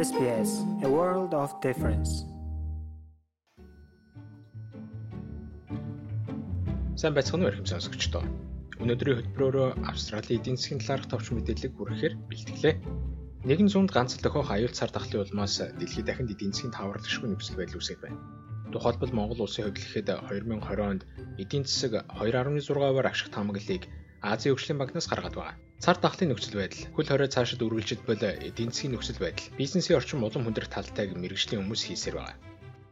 SBS A World of Difference. Сайн байцгаана уу ихэм сонсогчдоо. Өнөөдрийн хөтөлбөрөөр Австралийн эдийн засгийн талаарх товч мэдээлэл хүргэхээр бэлтгэлээ. Нэгэн зуунд ганц л дохиох аюул цар тахлын улмаас дэлхийд дахинд эдийн засгийн таврагшгүй нөхцөл байдал үүсэж байна. Тухайлбал Монгол улсын хувьд гэхэд 2020 онд эдийн засаг 2.6%-аар ашиг таамаглалыг Азийн хөгжлийн банкнаас гаргаад байгаа. Цар тахлын нөхцөл байдал, хөл хорой цаашид үргэлжлэж бол эдийн засгийн нөхцөл байдал, бизнесийн орчин улам хүндрэх талтайг мэрэгжлийн хүмүүс хийсээр байгаа.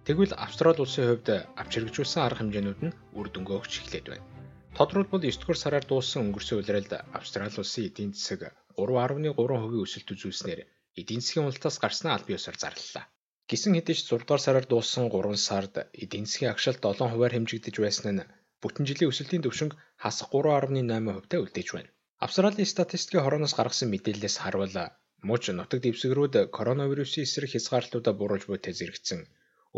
Тэгвэл Австрали улсын хувьд авч хэрэгжүүлсэн арга хэмжээнүүд нь үр дүнгээ өгч эхлээд байна. Тодорхойлбол 9 дугаар сараар дууссан өнгөрсөн улиралд Австрали улсын эдийн засаг 3.3% өсөлт үзүүлснээр эдийн засгийн уналтаас гарснаа аль биесээр зарлалаа. Гисэн хэдий ч 6 дугаар сараар дууссан 3 сард эдийн засгийн агшилт 7%-аар хэмжигдэж байсан нь бүтэн жилийн өсөлтийн түвшинг хасах 3.8%-тай үлдээж байна. Австралийн статистикийн хорооноос гаргасан мэдээллээс харвал мууч нутаг дэвсгэрүүд коронавирусын эсрэг хязгаарлалтуудаа буруулж буйтай зэрэгцэн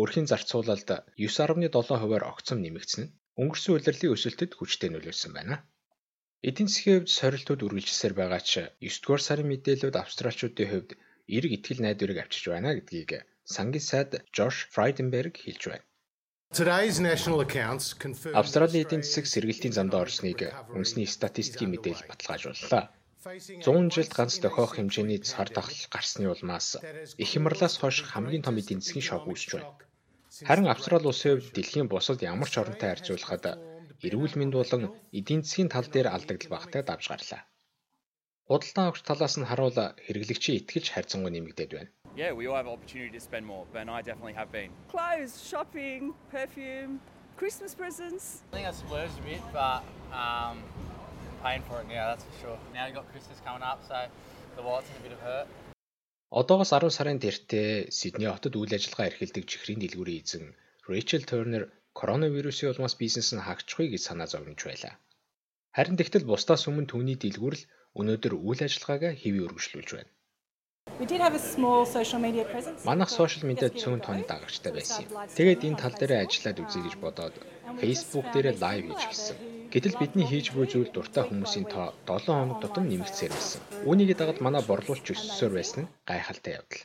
өрхийн зарцуулалт 9.7%-аар огцом нэмэгдсэн нь өнгөрсөн улирлын өсөлтөд хүчтэй нөлөөлсөн байна. Эдийн засгийн хувьд сорилтууд үргэлжилсээр байгаа ч 9 дугаар сарын мэдээлэлүүд австралчуудын хувьд эрг итгэл найдварыг авчирч байна гэдгийг сангийн сайд Жош Фрайденберг хэлж байна. Австралийн эдийн засаг сэргэлтийн замд орсныг үндэсний статистикийн мэдээлэл баталгаажууллаа. 100 жилд ганц дохиох хэмжээний цар тахал гарсны улмаас их хямралаас хойш хамгийн том эдийн засгийн шок үүсэж байна. Харин Австрали улсын хувьд дэлхийн бусад ямар ч оронтой харьцуулахад эрүүл мэнд болон эдийн засгийн тал дээр алдагдал багтай давж гарлаа. Худалдан авагч талаас нь харуул хэрэглэгчийн итгэж харьцангуй нэмэгдээд байна. Yeah, we all have opportunity to spend more, and I definitely have been. Clothes, shopping, perfume, Christmas presents. I think I splurged a bit, but um, paying for it now, that's for sure. Now you got Christmas coming up, so the wallet's in a bit of hurt. Одоогоос 10 сарын тэртээ Сидней хотод үйл ажиллагаа эрхэлдэг чихрийн дэлгүүрийн эзэн Рэйчел Тернер коронавирусын улмаас бизнес нь хаагчихгүй гэж санаа зовж байлаа. Харин тэгтэл бусдаас өмнө түүний дэлгүүр л өнөөдөр үйл ажиллагаагаа хэвээ өргөжлүүлж байна. Манайх сошиал медиад цөөн тооны дагагчтай байсан юм. Тэгээд энэ тал дээр ажиллаад үзье гэж бодоод Facebook дээр лайв хийж гисэн. Гэтэл бидний хийж буй зүйл дуртай хүмүүсийн тоо 7 хоног тутам нэмэгдсээр байсан. Үүнийг дагаад манай борлуулалт өссөөр байсан нь гайхалтай явдал.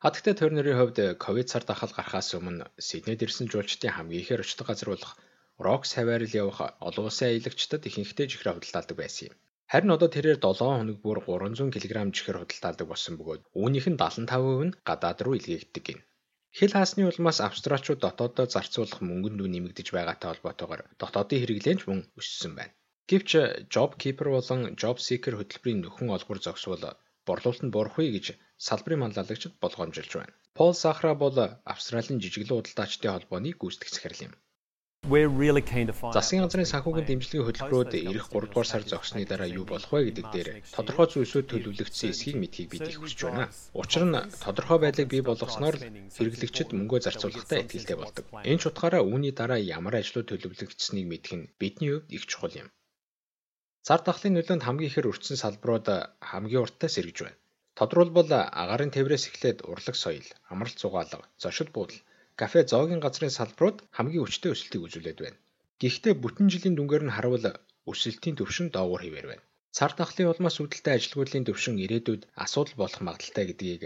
Хатагтай төрнөрийн хувьд ковид цар тахал гарахаас өмнө Сиднейд ирсэн жуулчдын хамгийн ихээр очдог газар болох Рокс хаваарил явах олон улсын аялагчдад ихэнхдээ жихрээ худалдаалдаг байсан юм. Харин одоо тэрээр 7 хоног бүр 300 кг чихэр худалдаадаг болсон бөгөөд үүнийх нь 75% нь гадаад руу илгээгддэг гин. Хил хаасны улмаас австралчууд дотооддоо зарцуулах мөнгөнд дүү нэмэгдэж байгаатай холбоотойгоор дотоодын хэрэглэнч мөн өссөн байна. Гэвч Job Keeper болон Job Seeker хөтөлбөрийн нөхөн олбор зогсвол борлуулалт нь бурахгүй гэж салбарын манлайлагчид болгоомжилж байна. Пол Сахра бол Австралийн жижиглэн худалдаачдын холбооны гүйцэтгэх захирал юм. Засгийн газрын санхүүгийн дэмжлэгийн хөтөлбөрүүд эх 3 дугаар сар зогсны дараа юу болох вэ гэдэг дээр тодорхой зүйлсүүд төлөвлөгдсөн эсхийг мэдхийг бид их хүсэж байна. Учир нь тодорхой байдлыг бий болгосноор хэрэглэгчид мөнгөө зарцуулахтаа итгэлтэй болдог. Энэ ч утгаараа үүний дараа ямар ажлууд төлөвлөгдсөнийг мэдэх нь бидний хувьд их чухал юм. Цар тахлын нөлөөнд хамгийн ихээр өртсөн салбарууд хамгийн урттай сэргэж байна. Тодорхойлбол агарын тээврээс эхлээд урлаг соёл, амралт зугаалга, зочид буудал кафе зоогийн газрын салбарууд хамгийн хүчтэй өсөлтийг үзүүлээд байна. Гэхдээ бүтэн жилийн дүнгээр нь харуул өсөлтийн түвшин доогуур хэвээр байна. Цар тахлын улмаас үүдэлтэй ажилгүйдлийн түвшин ирээдүйд асуудал болох магадaltaй гэдгийг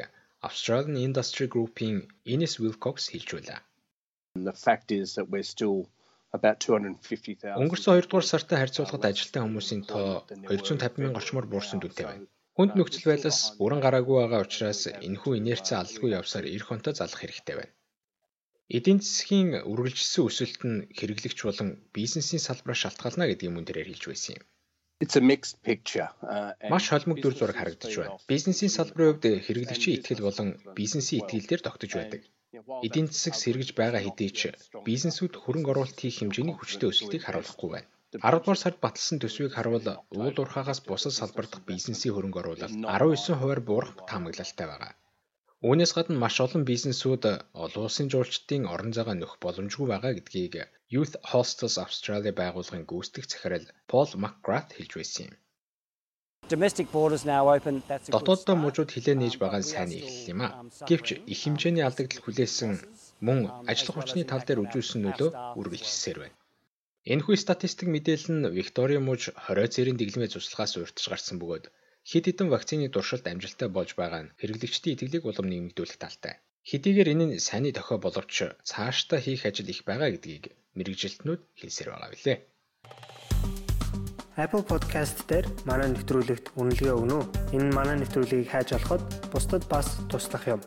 Australian Industry Group-ийн Ines Wilcox хэлж байлаа. The fact is that we're still about 250,000 Өнгөрсөн 2 дугаар сартай харьцуулахад ажилтны хүмүүсийн тоо 250 мянган орчмоор буурсан дүнтэй байна. Хүнд нөхцөл байлаас бүрэн гараагүй байгаа учраас энэхүү инерци алалгүй явсаар эх онтой залах хэрэгтэй байна. Эдийн засгийн үргэлжилсэн өсөлт нь хэрэглэгч болон бизнесийн салбараа шалтгаална гэдгийг мөн тэрээр хэлж байсан юм. It's a mixed picture. Uh, Маш холимог дүр зураг харагдаж байна. Бизнесийн салбарын хувьд хэрэглэгчийн итгэл болон бизнесийн итгэл дээр тогтож байдаг. Эдийн засаг сэргэж байгаа хэдий ч бизнесүүд хөрөнгө оруулалт хийх хэмжээний хүчтэй өсөлтийг харуулахгүй байна. 10 дугаар сард баталсан төсвийг харуул уул уурхаагаас бусад салбар дахь бизнесийн хөрөнгө оруулалт 19% буурах таамаглалтай байгаа. Үүнээс гадна маш олон бизнесүүд олон улсын жуулчдын орон зайгаа нөх боломжгүй байгаа гэдгийг Youth Hostels Australia байгууллагын гүйцэтгэх захирал Пол Макграфт хэлж байсан юм. Дотооддоо мужууд хилээ нээж байгаа нь сайн эхлэл юм а. Гэвч их хэмжээний алдагдал хүлээсэн мөн ажиллах хүчний тал дээр үзүүлсэн нөлөө үргэлжилсээр байна. Энэхүү статистик мэдээлэл нь Виктория муж 20 цэрийн дэглэмээ цуцлагаас урьдчилж гарсан бөгөөд Хэд хэдэн вакцины туршилт амжилттай болж байгаа нь хэрэглэгчдийн итгэлийг улам нэмэгдүүлэх талтай. Хэдийгээр энэ нь саний тохио боловч цаашдаа хийх ажил их байгаа гэдгийг мэрэгжилтнүүд хэлсээр байгаа билээ. Apple Podcast дээр манай нэвтрүүлэгт үнэлгээ өгнө үү? Энэ манай нэвтрүүлгийг хайж олоход бусдад бас туслах юм.